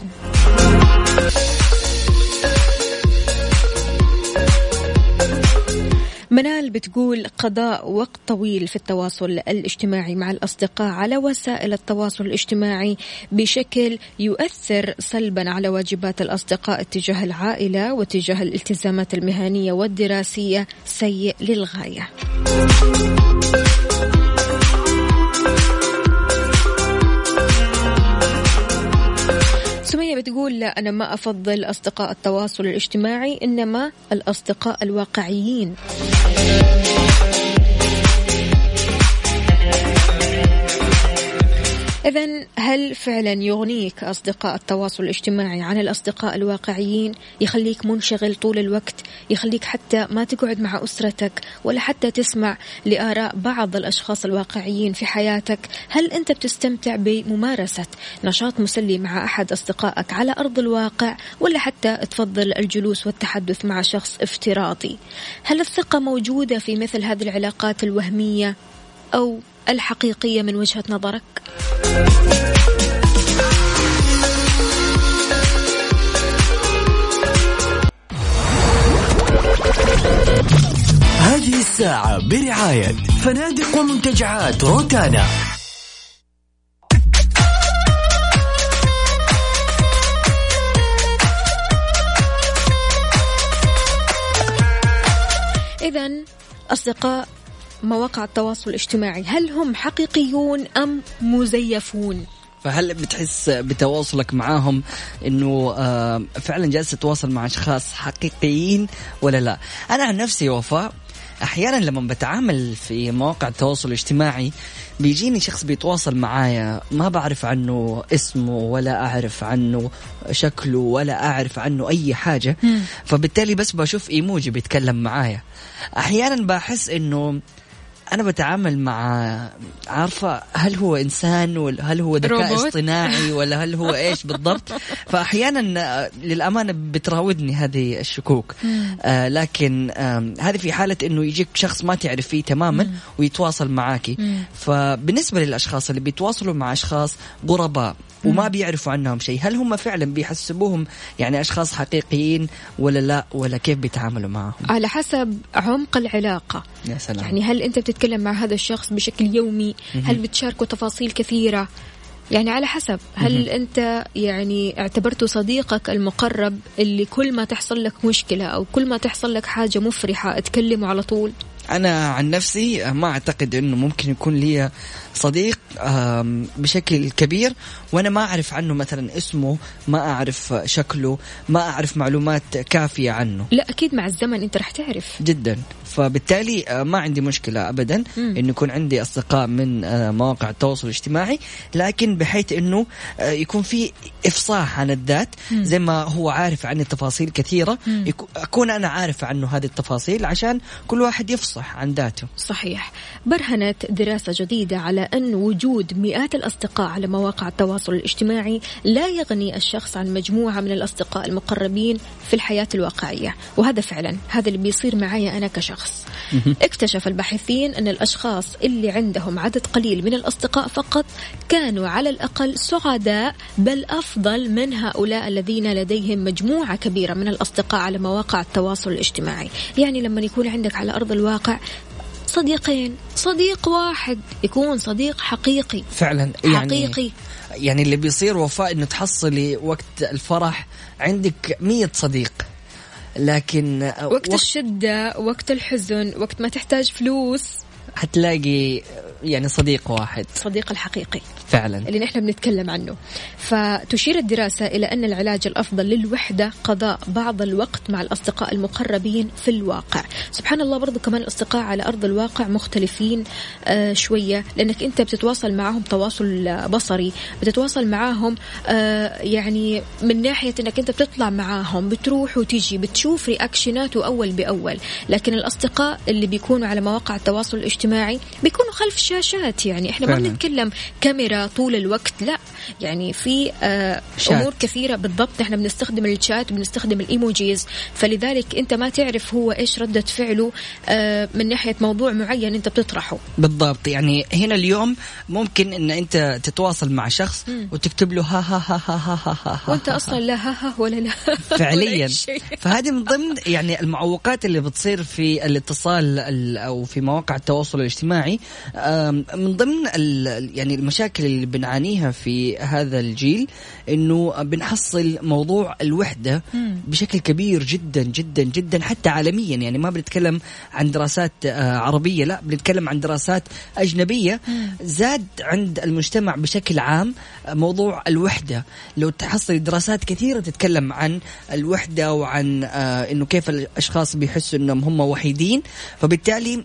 منال بتقول قضاء وقت طويل في التواصل الاجتماعي مع الأصدقاء على وسائل التواصل الاجتماعي بشكل يؤثر سلبا على واجبات الأصدقاء تجاه العائلة وتجاه الالتزامات المهنية والدراسية سيء للغاية. سمية بتقول لا أنا ما أفضل أصدقاء التواصل الاجتماعي إنما الأصدقاء الواقعيين. إذا هل فعلا يغنيك أصدقاء التواصل الاجتماعي عن الأصدقاء الواقعيين؟ يخليك منشغل طول الوقت؟ يخليك حتى ما تقعد مع أسرتك ولا حتى تسمع لآراء بعض الأشخاص الواقعيين في حياتك؟ هل أنت بتستمتع بممارسة نشاط مسلي مع أحد أصدقائك على أرض الواقع ولا حتى تفضل الجلوس والتحدث مع شخص افتراضي؟ هل الثقة موجودة في مثل هذه العلاقات الوهمية؟ أو الحقيقية من وجهة نظرك؟ هذه الساعة برعاية فنادق ومنتجعات روتانا إذا أصدقاء مواقع التواصل الاجتماعي. هل هم حقيقيون أم مزيفون؟ فهل بتحس بتواصلك معاهم إنه آه، فعلا جالس تتواصل مع أشخاص حقيقيين ولا لا؟ أنا عن نفسي وفاء أحيانا لما بتعامل في مواقع التواصل الاجتماعي بيجيني شخص بيتواصل معايا ما بعرف عنه اسمه ولا أعرف عنه شكله ولا أعرف عنه أي حاجة فبالتالي بس بشوف إيموجي بيتكلم معايا. أحيانا بحس إنه أنا بتعامل مع عارفة هل هو إنسان ولا هل هو ذكاء؟ اصطناعي ولا هل هو إيش بالضبط؟ فأحيانا للأمانة بتراودني هذه الشكوك. آه لكن آه هذه في حالة إنه يجيك شخص ما تعرف فيه تماما ويتواصل معاكي. فبالنسبة للأشخاص اللي بيتواصلوا مع أشخاص غرباء وما بيعرفوا عنهم شيء. هل هم فعلا بيحسبوهم يعني أشخاص حقيقيين ولا لا؟ ولا كيف بيتعاملوا معهم؟ على حسب عمق العلاقة. يا سلام. يعني هل أنت بتتكلم مع هذا الشخص بشكل يومي؟ هل بتشاركوا تفاصيل كثيرة؟ يعني على حسب. هل أنت يعني اعتبرته صديقك المقرب اللي كل ما تحصل لك مشكلة أو كل ما تحصل لك حاجة مفرحة تكلمه على طول؟ أنا عن نفسي ما أعتقد إنه ممكن يكون لي صديق بشكل كبير وأنا ما أعرف عنه مثلا اسمه ما أعرف شكله ما أعرف معلومات كافية عنه. لا أكيد مع الزمن أنت رح تعرف. جدا. فبالتالي آه، ما عندي مشكلة أبدا مم. أنه يكون عندي أصدقاء من آه، مواقع التواصل الاجتماعي لكن بحيث أنه آه، يكون في إفصاح عن الذات زي ما هو عارف عني تفاصيل كثيرة يكو- أكون أنا عارف عنه هذه التفاصيل عشان كل واحد يفصح عن ذاته. صحيح. برهنت دراسة جديدة على أن وجود مئات الأصدقاء على مواقع التواصل الاجتماعي لا يغني الشخص عن مجموعة من الأصدقاء المقربين في الحياة الواقعية. وهذا فعلا هذا اللي بيصير معايا أنا كشخص. اكتشف الباحثين أن الأشخاص اللي عندهم عدد قليل من الأصدقاء فقط كانوا على الأقل سعداء بل أفضل من هؤلاء الذين لديهم مجموعة كبيرة من الأصدقاء على مواقع التواصل الاجتماعي. يعني لما يكون عندك على أرض الواقع صديقين صديق واحد يكون صديق حقيقي. فعلا يعني حقيقي. يعني اللي بيصير وفاء أنه تحصلي وقت الفرح عندك مية صديق. لكن وقت الشدة وقت الحزن وقت ما تحتاج فلوس. حتلاقي يعني صديق واحد. صديق الحقيقي. فعلا. اللي نحن بنتكلم عنه. فتشير الدراسة إلى أن العلاج الأفضل للوحدة قضاء بعض الوقت مع الأصدقاء المقربين في الواقع. سبحان الله برضو كمان الأصدقاء على أرض الواقع مختلفين آه شوية لأنك أنت بتتواصل معهم تواصل بصري بتتواصل معاهم آه يعني من ناحية أنك أنت بتطلع معاهم بتروح وتيجي بتشوف رياكشناته أول بأول. لكن الأصدقاء اللي بيكونوا على مواقع التواصل الاجتماعي بيكونوا خلف الشاشات يعني. إحنا ما. بنتكلم كاميرا طول الوقت. لا يعني في آه. أمور كثيرة بالضبط. إحنا بنستخدم الشات وبنستخدم الإيموجيز. فلذلك أنت ما تعرف هو إيش ردة فعله آه من ناحية موضوع معين أنت بتطرحه. بالضبط. يعني هنا اليوم ممكن إن أنت تتواصل مع شخص وتكتب له ها ها ها ها ها ها ها وأنت أصلا لا ها ها ولا لا. فعليا. فهذه من ضمن يعني المعوقات اللي بتصير في الاتصال ال- أو في مواقع التواصل الاجتماعي. من ضمن يعني المشاكل اللي بنعانيها في هذا الجيل إنه بنحصل موضوع الوحدة بشكل كبير جدا جدا جدا حتى عالميا. يعني ما بنتكلم عن دراسات آه، عربية لا بنتكلم عن دراسات أجنبية. زاد عند المجتمع بشكل عام موضوع الوحدة. لو تحصل دراسات كثيرة تتكلم عن الوحدة وعن آه، إنه كيف الأشخاص بيحسوا إنهم هم وحيدين فبالتالي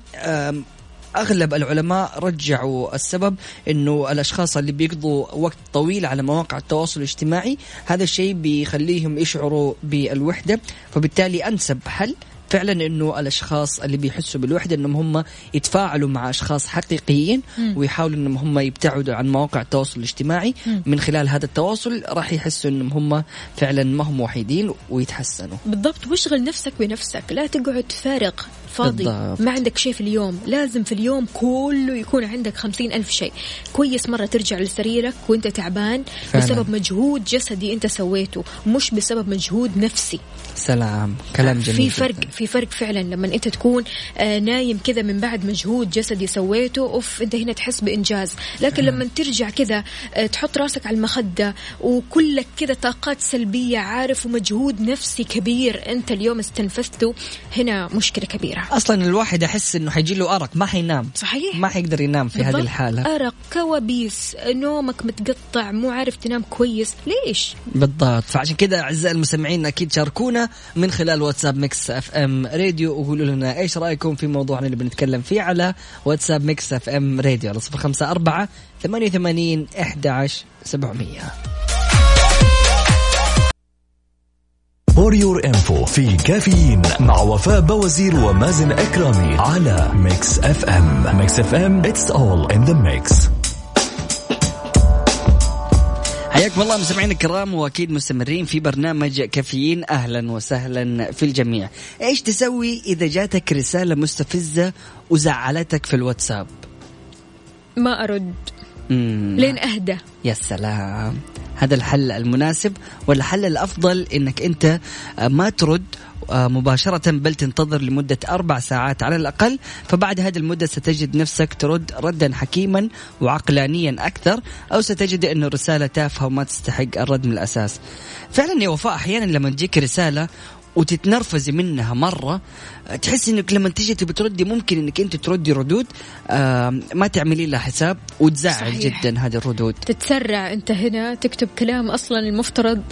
أغلب العلماء رجعوا السبب إنه الأشخاص اللي بيقضوا وقت طويل على مواقع التواصل الاجتماعي هذا الشيء بيخليهم يشعروا بالوحدة فبالتالي أنسب حل فعلا إنه الأشخاص اللي بيحسوا بالوحدة إنهم هم يتفاعلوا مع أشخاص حقيقيين ويحاولوا إنهم هم يبتعدوا عن مواقع التواصل الاجتماعي. من خلال هذا التواصل راح يحسوا إنهم هم فعلا ما هم وحيدين ويتحسنوا. بالضبط. واشغل نفسك بنفسك. لا تقعد فارغ فاضي. بالضبط. ما عندك شيء في اليوم. لازم في اليوم كله يكون عندك خمسين ألف شيء. كويس مرة ترجع لسريرك وأنت تعبان فعلاً. بسبب مجهود جسدي أنت سويته مش بسبب مجهود نفسي. سلام. كلام جميل في فرق. جداً. في فرق فعلا لما أنت تكون آه، نايم كذا من بعد مجهود جسدي سويته أوف أنت هنا تحس بإنجاز. لكن لما ترجع كذا آه، تحط راسك على المخدة وكلك كذا طاقات سلبية عارف ومجهود نفسي كبير أنت اليوم استنفذته هنا مشكلة كبيرة. أصلا الواحد احس إنه حيجي له أرق ما حينام. صحيح. ما حيقدر ينام في هذه. الحالة. أرق كوابيس نومك متقطع مو عارف تنام كويس. ليش؟ بالضبط. فعشان كذا أعزائي المستمعين أكيد شاركونا من خلال واتساب ميكس أف إم. راديو وقولوا لنا إيش رأيكم في موضوعنا اللي بنتكلم فيه على واتساب Mix FM Radio على صفر خمسة أربعة ثمانية وثمانين أحد سبعمية. For your info في كافيين مع وفاء بوازير ومازن إكرامي على Mix FM Mix FM it's all in the mix حياكم الله مستمعينا الكرام وأكيد مستمرين في برنامج كافيين أهلا وسهلا في الجميع. إيش تسوي إذا جاتك رسالة مستفزة وزعلتك في الواتساب؟ ما أرد مم. لين أهدى يا سلام هذا الحل المناسب والحل الأفضل إنك أنت ما ترد مباشرة بل تنتظر لمدة أربع ساعات على الأقل. فبعد هذه المدة ستجد نفسك ترد ردا حكيما وعقلانيا أكثر أو ستجد أن الرسالة تافهة وما تستحق الرد من الأساس. فعلا يا وفاء أحيانا لما تجيك رسالة وتتنرفزي منها مرة آه، تحس إنك لما تيجي تبي تردي ممكن إنك أنت تردي ردود آه، ما تعملي لها حساب وتزعل صحيح. جدا هذه الردود. تتسرع أنت هنا تكتب كلام أصلا المفترض.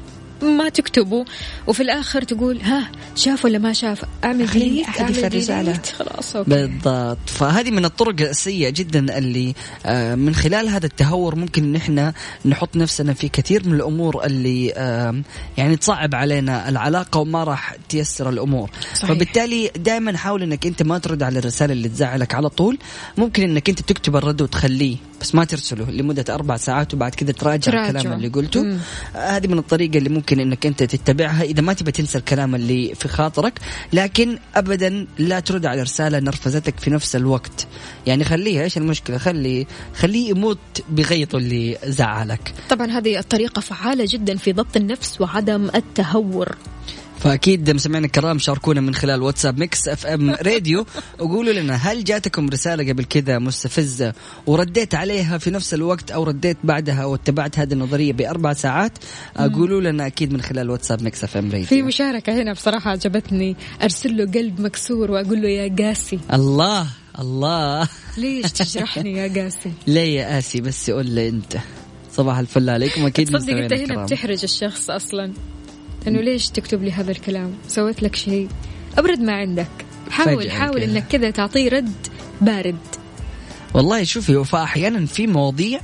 ما تكتبه وفي الآخر تقول ها شاف ولا ما شاف؟ أعمل خليني delete الرسالة. delete خلاص okay. بالضبط. فهذه من الطرق السيئة جدا اللي آه، من خلال هذا التهور ممكن إن إحنا نحط نفسنا في كثير من الأمور اللي آم، يعني تصعب علينا العلاقة وما راح تيسر الأمور. صحيح. فبالتالي دائما حاول إنك أنت ما ترد على الرسالة اللي تزعلك على طول. ممكن إنك أنت تكتب الرد وتخليه. بس ما ترسله لمدة أربع ساعات وبعد كذا تراجع تراجع. الكلام اللي قلته. مم. هذه من الطريقة اللي ممكن إنك أنت تتبعها. إذا ما تبي تنسى الكلام اللي في خاطرك لكن ابدا لا ترد على رسالة نرفزتك في نفس الوقت. يعني خليها إيش المشكلة؟ خلي خليه يموت بغيطه اللي زعلك. طبعا هذه الطريقة فعالة جدا في ضبط النفس وعدم التهور. فأكيد مستمعينا الكرام شاركونا من خلال واتساب Mix FM Radio. وقولوا لنا هل جاتكم رسالة قبل كذا مستفزة ورديت عليها في نفس الوقت أو رديت بعدها واتبعت هذه النظرية بأربع ساعات؟ قولوا لنا أكيد من خلال واتساب Mix FM في راديو مشاركة هنا بصراحة عجبتني أرسل له قلب مكسور وأقول له يا قاسي. الله الله. ليش تجرحني يا قاسي؟ ليه يا قاسي بس قول لي أنت. صباح الفل عليكم. أكيد تصدق أنت هنا. بتحرج الشخص أصلا. إنه ليش تكتب لي هذا الكلام؟ سويت لك شيء. أبرد ما عندك. حاول حاول كذا. إنك كذا تعطيه رد بارد. والله شوفي وفاء أحيانا في مواضيع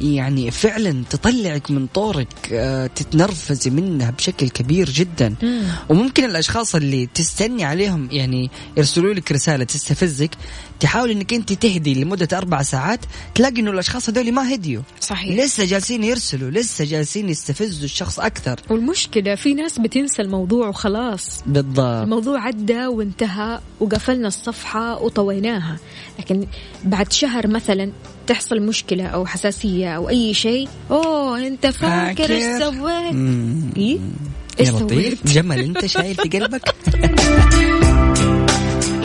يعني فعلا تطلعك من طورك آه، تتنرفزي منها بشكل كبير جدا. وممكن الأشخاص اللي تستني عليهم يعني يرسلوا لك رسالة تستفزك تحاول إنك أنت تهدي لمدة أربع ساعات تلاقي إنه الأشخاص هذول ما هديوا. صحيح. لسه جالسين يرسلوا لسه جالسين يستفزوا الشخص أكثر. والمشكلة في ناس بتنسى الموضوع وخلاص. بالضبط. الموضوع عدى وانتهى وقفلنا الصفحة وطويناها. لكن بعد شهر مثلا تحصل مشكلة أو حساسية أو أي شيء أوه أنت فاكر فاكر؟ سويت. إيه؟ لطيف سويت؟ جمل أنت شايل في قلبك؟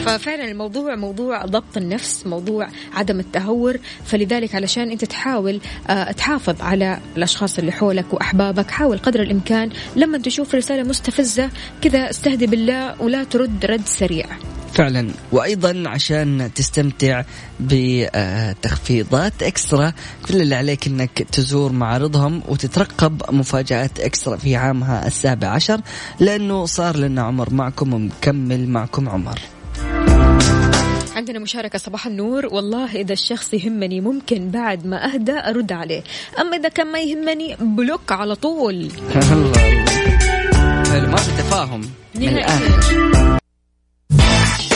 ففعلا الموضوع موضوع ضبط النفس موضوع عدم التهور فلذلك علشان أنت تحاول آه، تحافظ على الأشخاص اللي حولك وأحبابك حاول قدر الإمكان لما تشوف رسالة مستفزة كذا استهدي بالله ولا ترد رد سريع. فعلا. وأيضا عشان تستمتع بتخفيضات إكسترا كل اللي عليك إنك تزور معارضهم وتترقب مفاجآت إكسترا في عامها السابع عشر لأنه صار لنا عمر. معكم ومكمل معكم عمر. عندنا مشاركة صباح النور. والله إذا الشخص يهمني ممكن بعد ما أهدى أرد عليه. أما إذا كان ما يهمني block على طول. حلو ما في تفاهم؟ من الآن.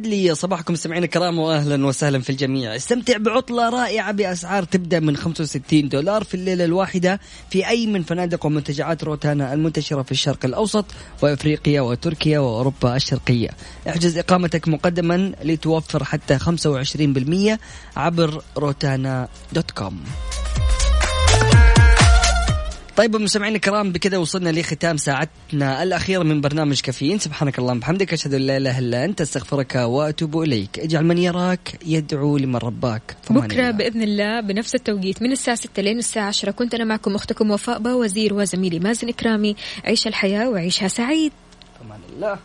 يسعد لي صباحكم سمعين الكرام واهلا وسهلا في الجميع. استمتع بعطلة رائعة بأسعار تبدأ من 65 دولار في الليلة الواحدة في أي من فنادق ومنتجعات روتانا المنتشرة في الشرق الأوسط وإفريقيا وتركيا وأوروبا الشرقية. احجز إقامتك مقدما لتوفر حتى 25% عبر روتانا dot com. طيب مستمعينا الكرام بكذا وصلنا لختام ساعتنا الأخيرة من برنامج كافيين. سبحانك اللهم وبحمدك أشهد أن لا إله إلا أنت أستغفرك وأتوب إليك. اجعل من يراك يدعو لمن رباك. بكرة الله. بإذن الله بنفس التوقيت من الساعة 6 لين الساعة 10 كنت أنا معكم أختكم وفاء باوزير وزميلي مازن إكرامي. عيش الحياة وعيشها سعيد. فمان الله